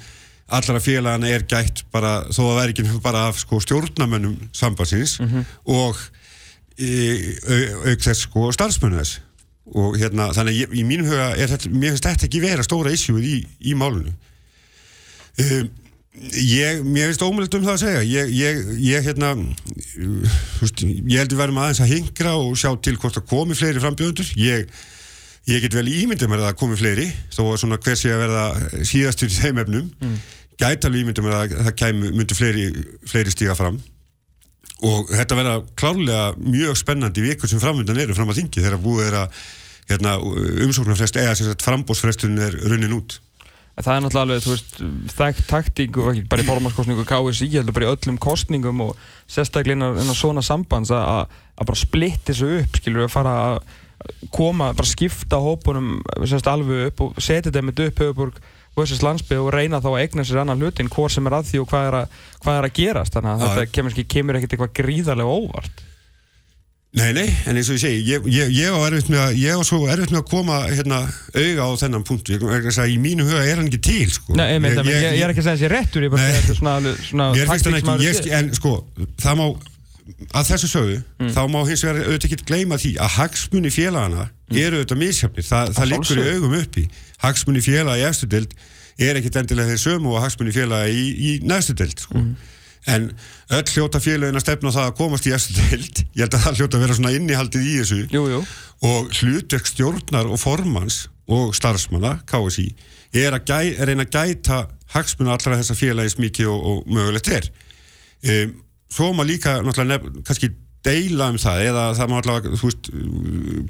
allra félagana er gætt bara, þó að er ekki bara af sko, stjórnamönnum sambandsins og e, au- auk þess sko starfsmönnu þess. Og hérna, þannig að ég, í mínum huga er þetta, mér finnst þetta ekki vera stóra issue í, í málunu um, ég, mér finnst ómöld um það að segja. Ég, ég, ég hérna uh, þú veist, ég heldur verðum aðeins að hingra og sjá til hvort það komi fleiri frambjöðundur ég Ég get vel ímyndið mér að það komi fleiri þó að svona hver sé að verða síðastur í þeim efnum. Mm. gæti alveg ímyndið mér að það kæmi, myndi fleiri, fleiri stíga fram. Og þetta verða klárlega mjög spennandi vikur sem framöndan eru fram að þingi þegar búið er að hérna, umsóknarfrest eða frambósfrestun er runnin út. Það er náttúrulega alveg, þú veist, þekkt taktík og ekki bara í formanskostningu KSI, heldur bara í öllum kostningum og sérstaklega innan, svona sambands að, að að bara splitt þessu upp, skilur við að fara að koma, bara skipta hópunum semst alveg upp og setja þeim upp höfuborg versus landsbyð og reyna þá að egna sér annan hlutin, hvort sem er að því og hvað er að, hvað er að gerast, þannig að Já, þetta kemur, ekki- kemur ekkert eitthvað gríðarlega óvart. Nei, nei, en eins og ég segi, ég, ég, ég á erfitt með að, ég á svo erfitt með að koma hérna auga á þennan punkt, ég, vegna þess að í mínu huga er hann ekki til, sko. Nei, ég, ég, er ekki að segja þessi réttur, ég bara Nei. segja þetta er svona, svona ekki, en sko, það má, að þessu sögu, Mm. þá má hins vegar auðvitað ekki gleyma því að hagsmunni félagana eru auðvitað misjafnir, Þa, það liggur í Mm. augum uppi. Hagsmunni félaga í efstu deild er ekkit endilega þeir sömu og hagsmunni félaga í, í næstu deild, sko. Mm. En öll hljóta félagin að stefna það að komast í efstu deild, ég held að það hljóta að vera svona innihaldið í þessu Jú, jú, og hlutverk stjórnar og formans og starfsmanna, KSI er að gæ, reyna að gæta hagsmuna allra þessa félagis mikið og, og mögulegt er um, svo má líka nefn, kannski deila um það eða það má allavega, þú veist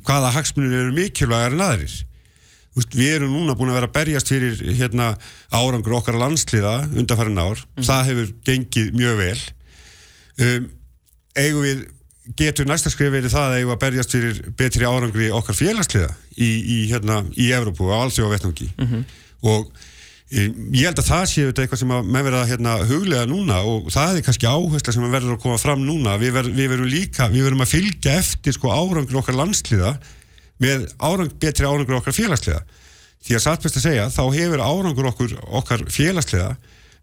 hvaða hagsmunir eru mikilvægar en aðrir. Þú veist, við erum núna búin að vera að berjast fyrir hérna, árangur okkar landsliða undanfærin ár, það hefur gengið mjög vel. Um, eigum við getur næsta skrif verið það að eigum að berjast fyrir betri árangri okkar félagsliða í, í, hérna, í Evrópu á alþjóða vettnungi og e, ég held að það sé þetta eitthvað sem að menn verða hérna, huglega núna og það er kannski áhersla sem verður að koma fram núna. Við, ver, við verum líka, við verum að fylgja eftir sko árangur okkar landsliða með árang, betri árangur okkar félagsliða. Því að satt best að segja þá hefur árangur okkur, okkar félagsliða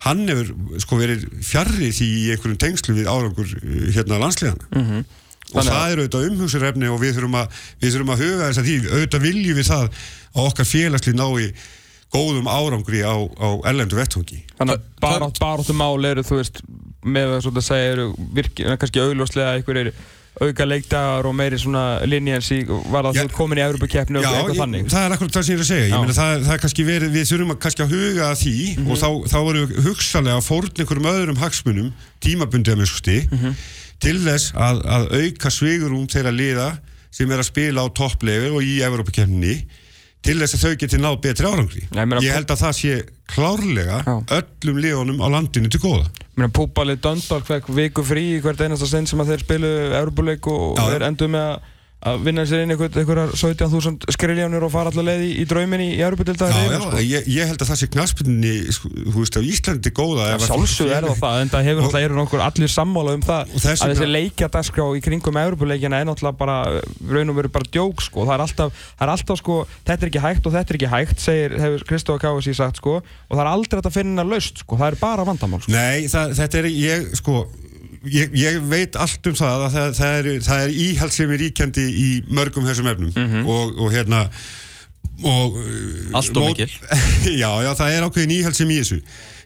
hann hefur sko verið fjarrri því í einhverjum tengslu við árangur hérna landsliðana og Þannig að- það er auðvitað umhugsurefni og við þurfum að, við þurfum að huga þess að því. Auðvitað viljum við það að okkar félagslið nái góðum árangri á, á erlendu vettvangi þannig að barátt, baráttu mál eru, þú veist, með að svona segja, eru virki, kannski augljóslega einhverjir auka leikdagar og meiri svona linjans í, var það Já. þú komin í Európa-keppni og Já, eitthvað þannig það er akkurat það sem ég er að segja Já. ég meina, það, það er kannski verið, við þurfum að, kannski að huga að því Mhm. og þá, þá við hugsalega að fórn einhverjum öðrum hagsmunum tímabundið að mjög skusti Mhm. til þess að, að auka svigurum þeirra liða sem er að spila á topplefi og í Evrópakefninni til þess að þau geti náð betri árangri. Ég meina- held að það sé klárlega Já. öllum liðunum á landinu til góða. Mér finnst Púbalið Döndal fekk viku frí hvert einasta sinn sem að þeir spilu Európa-leik og þeir endur með að að vinna sér inn einhver- einhverjar 17.000 skriljónir og fara allar leið í, í drauminni í Europudildar Já, já, ég, ég held að það sé knaspunni, sko, þú veist, á Íslandi góða ef að- Sjálfsögðu er það það, en það hefur náttúrulega allir sammála um það að þessi leikjadagskrá í kringum Európuleikina er náttúrulega bara, raun og veru bara djók sko, það er alltaf, það er alltaf sko, þetta er ekki hægt og þetta er ekki hægt, segir, hefur Kristófa Káasi sagt sko, og það er aldrei að finna laust sko, það er bara vandamál sko. Nei, það, þetta er, ég, sko, ég, ég veit allt um það að það, það er, það er íhaldsemi ríkjandi í mörgum þessum efnum. Og, og hérna og Allt mót- mikil. Já, já, það er ákveðin íhaldsemi í þessu.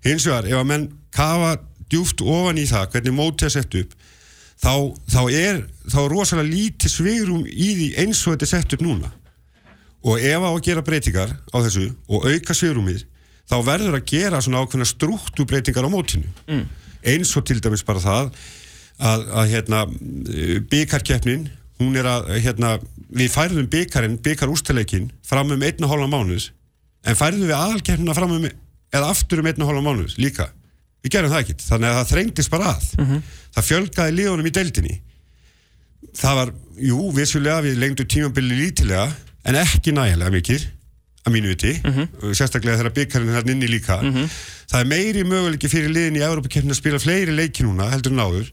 Hins vegar, ef að menn kafa djúft ofan í það, hvernig mótið er sett upp þá, þá er þá er rosalega lítið svigrum í því eins og þetta er sett upp núna. Og ef á að gera breytingar á þessu og auka svigrumið þá verður að gera svona ákveðna struktúrbreytingar á mótinu. Mm. Eins og til dæmis bara það að, að hérna byggarkeppnin hún er að hérna, við færðum byggarinn, byggarústileikin fram um einn og hálfa mánuðs en færðum við aðalkeppnina fram um eða aftur um einn og hálfa mánuðs líka. Við gerum það ekkert, þannig að það þrengdist bara að. Það fjölgaði liðunum í deildinni. Það var, jú, vissulega við lengdu tímabili lítilega en ekki nægilega mikið að mínu viti, sérstaklega þegar byggarinn er þarna inni líka það er meiri möguleiki fyrir liðin í Európa-keppnin að spila fleiri leiki núna heldur en áður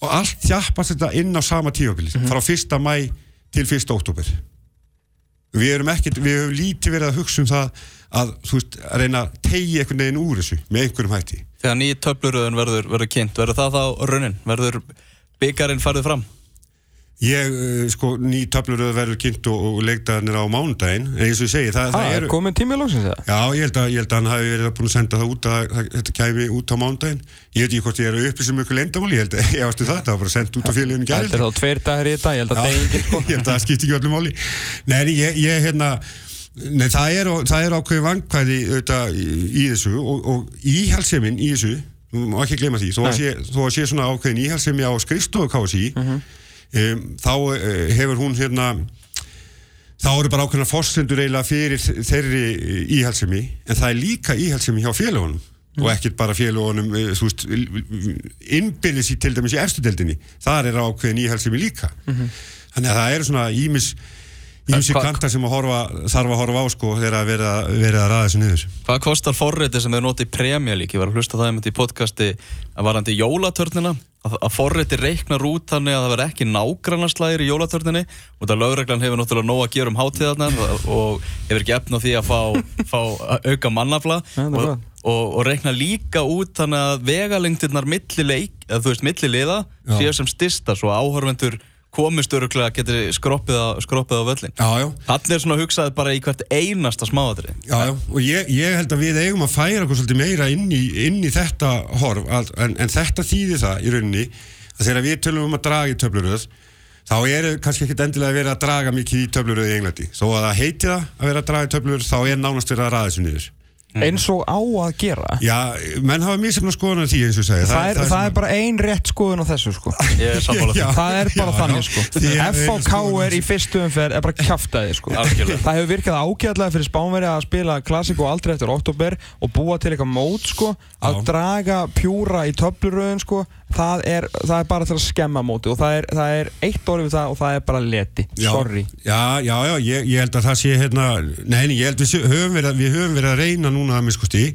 og allt þjappast þetta inn á sama tímabili frá 1. mæ til 1. oktober við erum ekkert, við höfum lítið verið að hugsa um það að, þú veist, að reyna að tegja einhvern veginn úr þessu með einhverjum hætti Þegar nýj töfluröðun verður, verður kynnt, verður það þá raunin? Verður byggarinn farið fram? Ég, uh, sko, ný töfluröð verður kynnt og, og leiktaðanir á mánudaginn en eins og ég segi, það, Það það er komin tími lóksins eða? Já, ég held, að, ég held að hann hafi verið búin að senda það út að, þetta kæmi út á mánudaginn. Ég veit ekki hvort ég er að upplýsa mjög lendamál ég held að ég ástu það, það var bara sendt út á félaginu gæri Þetta er þá tveir dagar í þetta, ég held að það er sko. ég held að það skipti ekki öllum máli. Nei, ég, ég hérna Nei, það er, það er ákveðið vangkvæði auðvitað í, í þessu og, og íhalsemin í þessu, má ekki gleyma því þó að sé, þó að sé svona ákveðin íhalsemi á skrifstofu KSI um, þá uh, hefur hún hérna þá eru bara ákveðna fórsendur eiginlega fyrir þeirri íhalsemi en það er líka íhalsemi hjá félagunum og ekkert bara félagunum eh, innbyrðis í til dæmis í efstudeldinni, þar er ákveðin íhalsemi líka. Þannig að það eru svona ímis ímsi kantar sem að horfa, þarf að horfa á sko þegar að vera, vera að ræða þessu niður. Hvað kostar forriti sem þeir noti í League? Ég var að hlusta það einmitt í podcasti að varandi jólatörnina að, að forriti reiknar út þannig að það verð ekki nágrannaslægir í jólatörninni og það lögreglan hefur náttúrulega nóg að gera um hátíðarnar og, hefur ekki efn á því að fá, fá auka mannafla. Og, og, og reikna líka út þannig að vegalengdirnar milli leik, eða þú veist milli liða Já. séu sem stista svo áhörvendur komist öruglega að geti skroppið á, skroppið á völlin já Allir svona hugsaði bara í hvert einasta smáadri Já, já, og ég, ég held að við eigum að færa okkur svolítið meira inn í, inn í þetta horf, að, en, en þetta þýðir það í rauninni að þegar við tölum um að draga í töfluröð þá er kannski ekkit endilega verið að draga mikið í töfluröð í Englandi. Þó að það heiti það að vera að draga í töfluröð þá er nánast verið að ræða þessu niður Eins og á að gera. Já, menn hafa mjög skoðan því eins og segja Það er, það er bara ein rétt skoðun á þessu sko. Ég er sammála Já. Það er bara Já, þannig já. sko. Því er- FHK er í fyrstu umferð er bara kjaftaði sko. Algjörlega. Það hefur virkað ágæðlega fyrir Spánveri að spila klassíku aldrei eftir oktober og búa til eitthvað mót sko að draga pjúra í töfluröðun sko það er, það er bara til að skemma móti og það er, það er eitt orð við það og það er bara leti. Já, Sorry. Já, já, já, ég, ég held að það sé hérna, nei, nei, ég held við höfum verið, við höfum verið að reyna núna að miskusti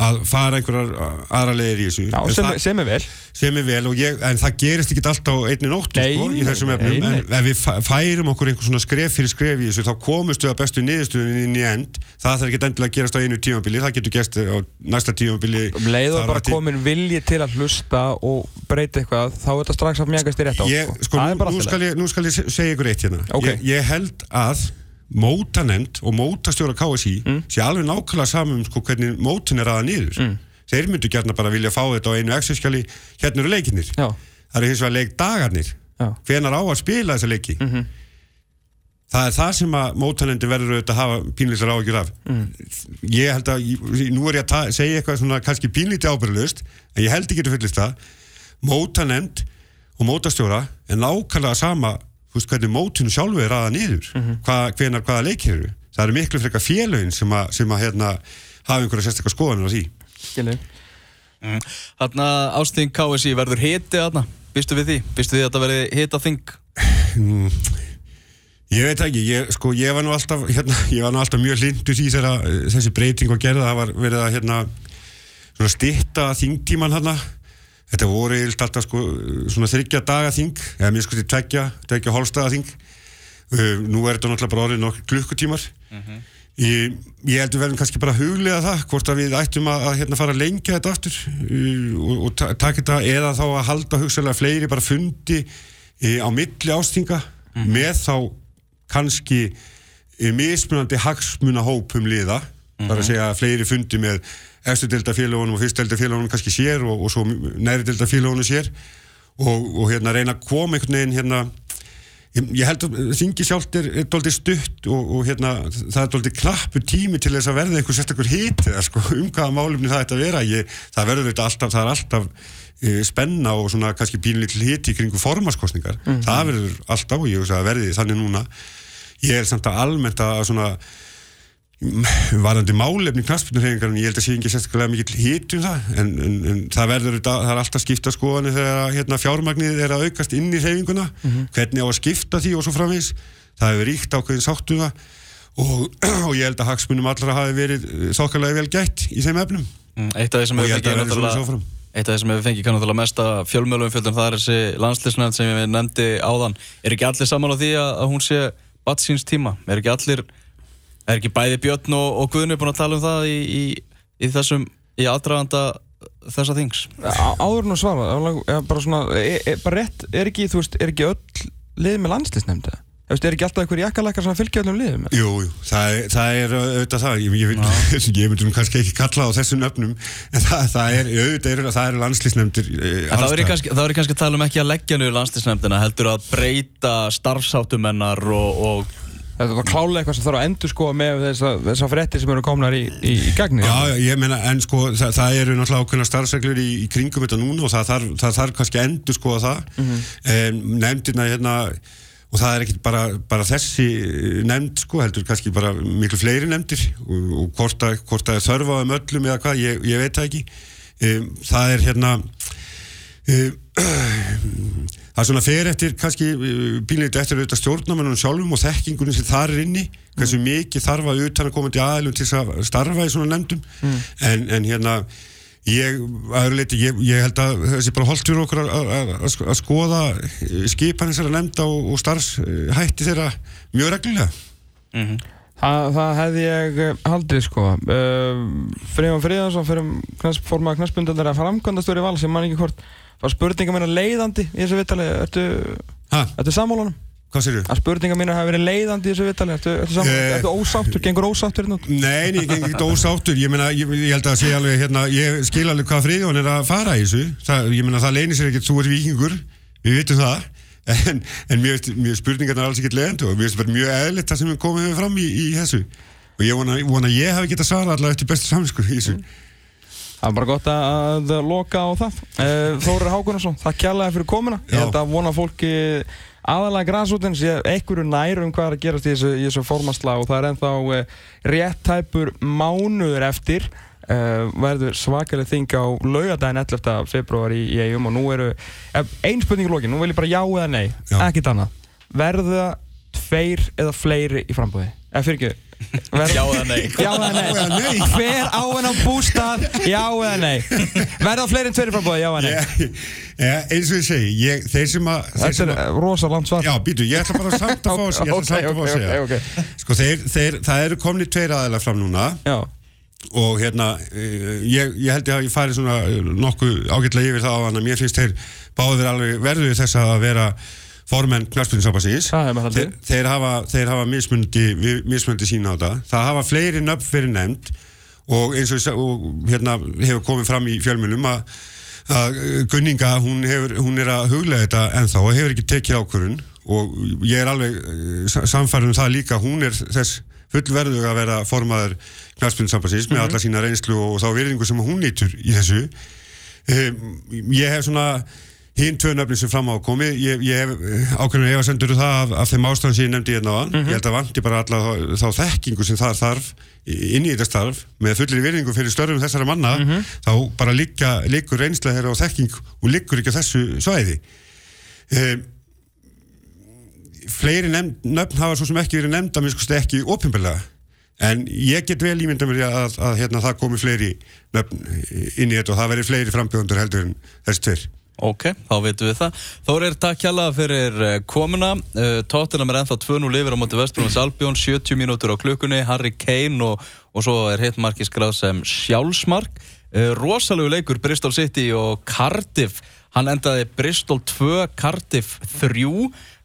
að fara einhverjar aðra leiðir í þessu. Já, sem, það- sem er vel. Sem er vel ég, en það gerist ekki alltaf einni nóttu Nei, sko, í þessum nei, efnum. nei. en ef við fæ- færum okkur einhver svona skref fyrir skref í þessu þá komumst við að bestu niðurstöðun inn í end. Það þarf ekki endilega að gerast á einu tímabili það getur gerst á næsta tímabili. Um leið og þar á bara eftir. komin vilji til að hlusta og breyta eitthvað þá er þetta strax að mjagast í rétt á ég, sko, er nú, nú, skal ég, nú skal ég se- segja ykkur eitt hérna. Ok. ég, ég held að mótanemnd og mótastjóra KSI Mm. sé alveg nákvæmlega saman um sko, hvernig mótin er aða niður. Mm. þeir myndu gerna bara vilja fá þetta á einu exerskjali hérna eru leikinnir Já, það eru hins vegar leikdagarnir. Já, hvenar á að spila þessa leiki? Mhm. það er það sem að mótanendi verður auðvitað að hafa pínlítið ágjur af. Mm. ég held að, nú er ég að segja eitthvað svona kannski pínlítið ábyrðlust en ég held ekki að fullist það. Mótanend og mótastjóra er nákvæmlega sama þú veist hvernig mótinu sjálfu er aða niður. Mhm. Hva, hvenar hvaða leikir eru? Það eru miklu frekar félögin sem að, sem að hérna, hafa einhverja sérstaklega skoðanir á því. Skilur. Þarna ásting KSI verður hiti þarna. Býstu við því? Býstu við að þetta verði hita þing? Mm, Ég veit ekki, ég, sko, ég var nú alltaf, hérna, ég var nú alltaf mjög hlindur í þessi breyting var gerða, það var verið að, hérna, svona stitta þingtíman hérna, þetta voru eilt alltaf, sko, svona þryggja daga þing, eða mér sko til tveggja, tveggja hólstaða þing, uh, nú er þetta náttúrulega bara orðið nokkur klukkutímar, ég, ég heldur verðum kannski bara huglega það, hvort að við ættum að, að hérna fara að lengja þetta aftur uh, og, og ta- taka þetta, eða þá að halda hugsalega fleiri bara fundi uh, á milli ástinga, með þá kannski eh, mismunandi hagsmunahópum liða. Þar að segja fleiri fundi með efstu delta félagunum og fyrst delta félagunum kannski sér og, og svo næri delta félagunum sér. Og, og hérna reyna að koma einhvern veginn hérna ég, ég held að þingi sjálft er, er doldið stutt og, og hérna það er doldið knappu tími til þess að verða einhver sérstakur hit eða sko um hvaða málumni það ætti að vera. Ég, það verður þetta alltaf, það er alltaf e, spenna og svona kannski pínlítil hit í kringu formaskostningar, það verður alltaf og ég verði þannig núna. Ég er samt að almennt að svona varandi málefni knaspinurhefingar en ég held að sé ekki sérstaklega mikill hit um það en, en, en það verður það er alltaf skipta skoðanir þegar hérna, fjármagnið er að aukast inn í hefinguna hvernig á að skipta því og svo framvís það hefur ríkt ákveðin sátt um og, og ég held að hagsmunum allra hafi verið þokkalega vel gætt í þeim efnum. Mm, Eitt af því sem hefur fengið Eitt af því sem hefur fengið kannski mesta fjölmjölum fjöldum það er þessi landslisnefnd sem ég nefndi áðan. Er ekki allir saman á því að, hún sé batt síns tíma? Er ekki allir Er ekki bæði Björn og, og Guðni búin að tala um það í, í, í þessum í aðdraganda þessa þings? Áður nú svara, bara svona, er, er, bara rétt, er ekki, þú veist, er ekki öll lið með landslisnefnda? Þú veist, er ekki alltaf einhver jakkalakkar sem fylgja öllum liðum? Jú, jú, það, er- það er auðvitað það, ég, ég, ég, ég myndi nú kannski ekki kalla á þessum nöfnum, en það, það er auðvitað er, það er landslýsnefndir En þá er ég kannski, þá er kannski að tala um ekki að leggja niður landslisnefndina heldur að breyta starfsáttumennar og, og Þetta var klálega eitthvað sem þarf að endur sko með þessa, þessa frettir sem eru komnar í, í, í gagni. Já, já, ég meina, en sko, það, það eru náttúrulega ákveðna starfsreglur í, í kringum þetta núna og það þarf, það þarf kannski að endur skoða það. Mm nefndirna hérna, og það er ekkit bara, bara þessi nefnd, sko, heldur kannski bara miklu fleiri nefndir og, og hvort að, hvort að þörfa þeim öllum eða hvað, ég, ég veit það ekki. Um, það er hérna, um, það er svona fer eftir kannski bílnit eftir auðvitað stjórnamennunum sjálfum og þekkingunum sem þar er inni hversu mikið þarf að utan að koma til aðilum til að starfa í svona nefndum. En, en hérna ég, leiti, ég, ég held að þessi bara holdt fyrir okkur að, að, að, að skoða skipan þessara nefnda og, og starfshætti þeirra mjög reglulega. Það, það hefði ég eh, haldið sko. Uh, Friðjón Friðjónsson fyrir formað knastbundandar að framkvæmdastöri val sem man ekki hvort var spurninga mína leiðandi í þessu vittali. Ertu, ertu sammálunum? hvað sér Að spurninga mína hafi verið leiðandi í þessu vittali. Ertu, ertu, sammálunum? Eh. ertu ósáttur? Gengur ósáttur hérna út? Nei, ég geng ekki ósáttur, ég meina, ég, ég held að sé alveg, hérna, ég skil alveg hvað Friðjón er að fara í þessu, það, ég meina, það leynir sér ekkert, þú ert vikingur, við vitum það, en, en mér finnst spurningarna alls ekkert leiðandi og bara mjög eðlitt það sem við fram í, í þessu og ég vona, vona að ég hafi getað svarað allavega eftir bestu samskur í þessu. Það er bara gott að, loka á það. Uh, Þórir Hákunarsson, það kjallaði fyrir komuna. Ég Já. held að vona fólki aðalega græsútins, einhverju nær um hvað er að gerast í þessu, þessu formasla og það er ennþá uh, rétt tæpur mánuður eftir. Uh, verður svakalega þing á laugadaginn 11. februar í, í eigum og nú eru uh, ein spurning í lokin, nú vil ég bara já eða nei ekkert annað verða tveir eða fleiri í frambúði eða fyrir ekki Já eða nei? Já eða nei? Já eða nei? Hver á henn á bústað? Já eða nei? Verða fleiri en tveir í frambúði? Já eða nei? Ég, eins og ég segi, ég, þeir sem að, Þetta sem er að rosa langt svar Já, býtu, ég ætla bara samt að fá að ég ætla samt að fá að segja. ok, ok. Sko, þeir, þeir, það eru komni tveir aðeila fram núna Já, og hérna eh, ég, ég held ég að ég fari svona eh, nokkuð ágætlega yfir það á hann að mér finnst þeir báðir alveg verður þess að vera formenn haldið. þeir, þeir hafa, hafa mismundi, sína á það. Það hafa fleiri nöfn fyrir nefnd og eins og, og hérna hefur komið fram í fjölmjölum að að Gunninga, hún, hefur, hún er að huglega þetta ennþá og hefur ekki tekið ákvörun og ég er alveg uh, samfærið um það líka, hún er þess fullverðu að vera formaður knarspilnsambansins með alla sína reynslu og þá virðingu sem hún nýtur í þessu. Um, ég hef svona hinn tvö nöfni sem fram á komið ég, ég hef ákveðinu ef að sendur það af, af þeim ástæðan sem ég nefndi hérna á ég held að vanti bara alla þá, þá þekkingu sem það þarf inn í þetta starf með fullir virðingu fyrir störfum þessara manna þá bara liggur reynsla þeirra og þekking og liggur ekki á þessu svæði. Um, fleiri nefn, nöfn hafa svo sem ekki verið nefnd að minnst ekki ofinbeglega en ég get vel ímynda mér að, að, að hérna, það komi fleiri nöfn inn í þetta og það veri fleiri frambjóðundur heldur en þessi tver Ok, þá veitum við það. Þórir, takk hjalla fyrir eh, komuna. Uh, Tottenham er ennþá 2-0 yfir á móti Vestbrunins Albjón, 70 mínútur á klukkunni, Harry Kane og, og svo er hittmarki skráð sem sjálfsmark. Uh, rosalegu leikur Bristol City og Cardiff. Hann endaði Bristol 2, Cardiff 3.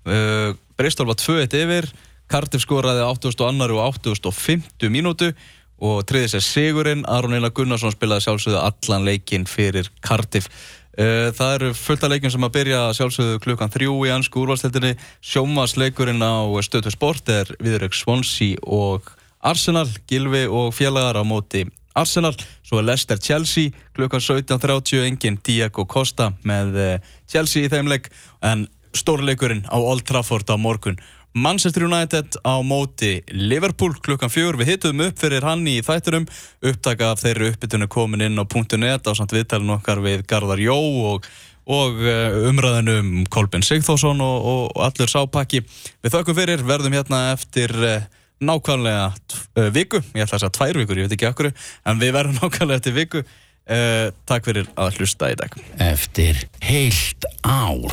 Uh, Bristol var 2-1 yfir, Cardiff skoraði 82 og 85 mínútu og triði sér sigurinn. Aron Einar Gunnarsson spilaði sjálfsögðu allan leikinn fyrir Cardiff. Uh, Það eru fullt af leikjum sem að byrja sjálfsögðu klukkan þrjú í ansku úrvalstildinni. Sjómasleikurinn á stötu sport er Viðrökk Swansea og Arsenal, Gilvi og félagar á móti Arsenal. Svo er Leicester Chelsea klukkan 17.30, enginn Diego Costa með eh, Chelsea í þeim leik. En stórleikurinn á Old Trafford á morgun. Manchester United á móti Liverpool klukkan fjögur. Við hittum upp fyrir hann í þætturum. Upptaka af þeirri uppbytunni komin inn á .net á samt viðtælun okkar við Garðar Jó og, og uh, umræðinu um Kolbin Sigþórsson og, og allur sápakki. Við þökkum fyrir, verðum hérna eftir uh, nákvæmlega uh, viku. Ég ætla að segja tvær vikur, ég veit ekki okkur, en við verðum nákvæmlega eftir viku. Uh, takk fyrir að hlusta í dag. Eftir heilt ár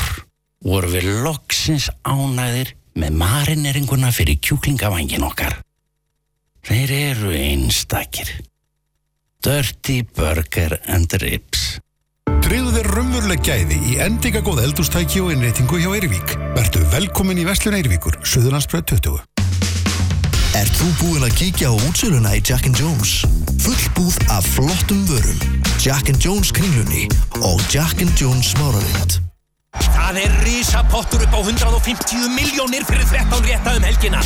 vorum við loksins ánæðir með marineringuna fyrir kjúklingavangin okkar. Þeir eru einstakir. Dirty Burger and Ribs. Tryggðu þér raunveruleg gæði í endingagóð eldústæki og innreytingu hjá Eirvík. Vertu velkomin í Vestlun Eirvíkur, Suðurlandsbröð 20. Er þú búinn að kíkja á útsöluna í Jack and Jones? Fullbúð af flottum vörum, Jack and Jones kringlunni og Jack and Jones smáralind. Það er risapottur upp á 150 miljónir fyrir 13 rétta um helgina.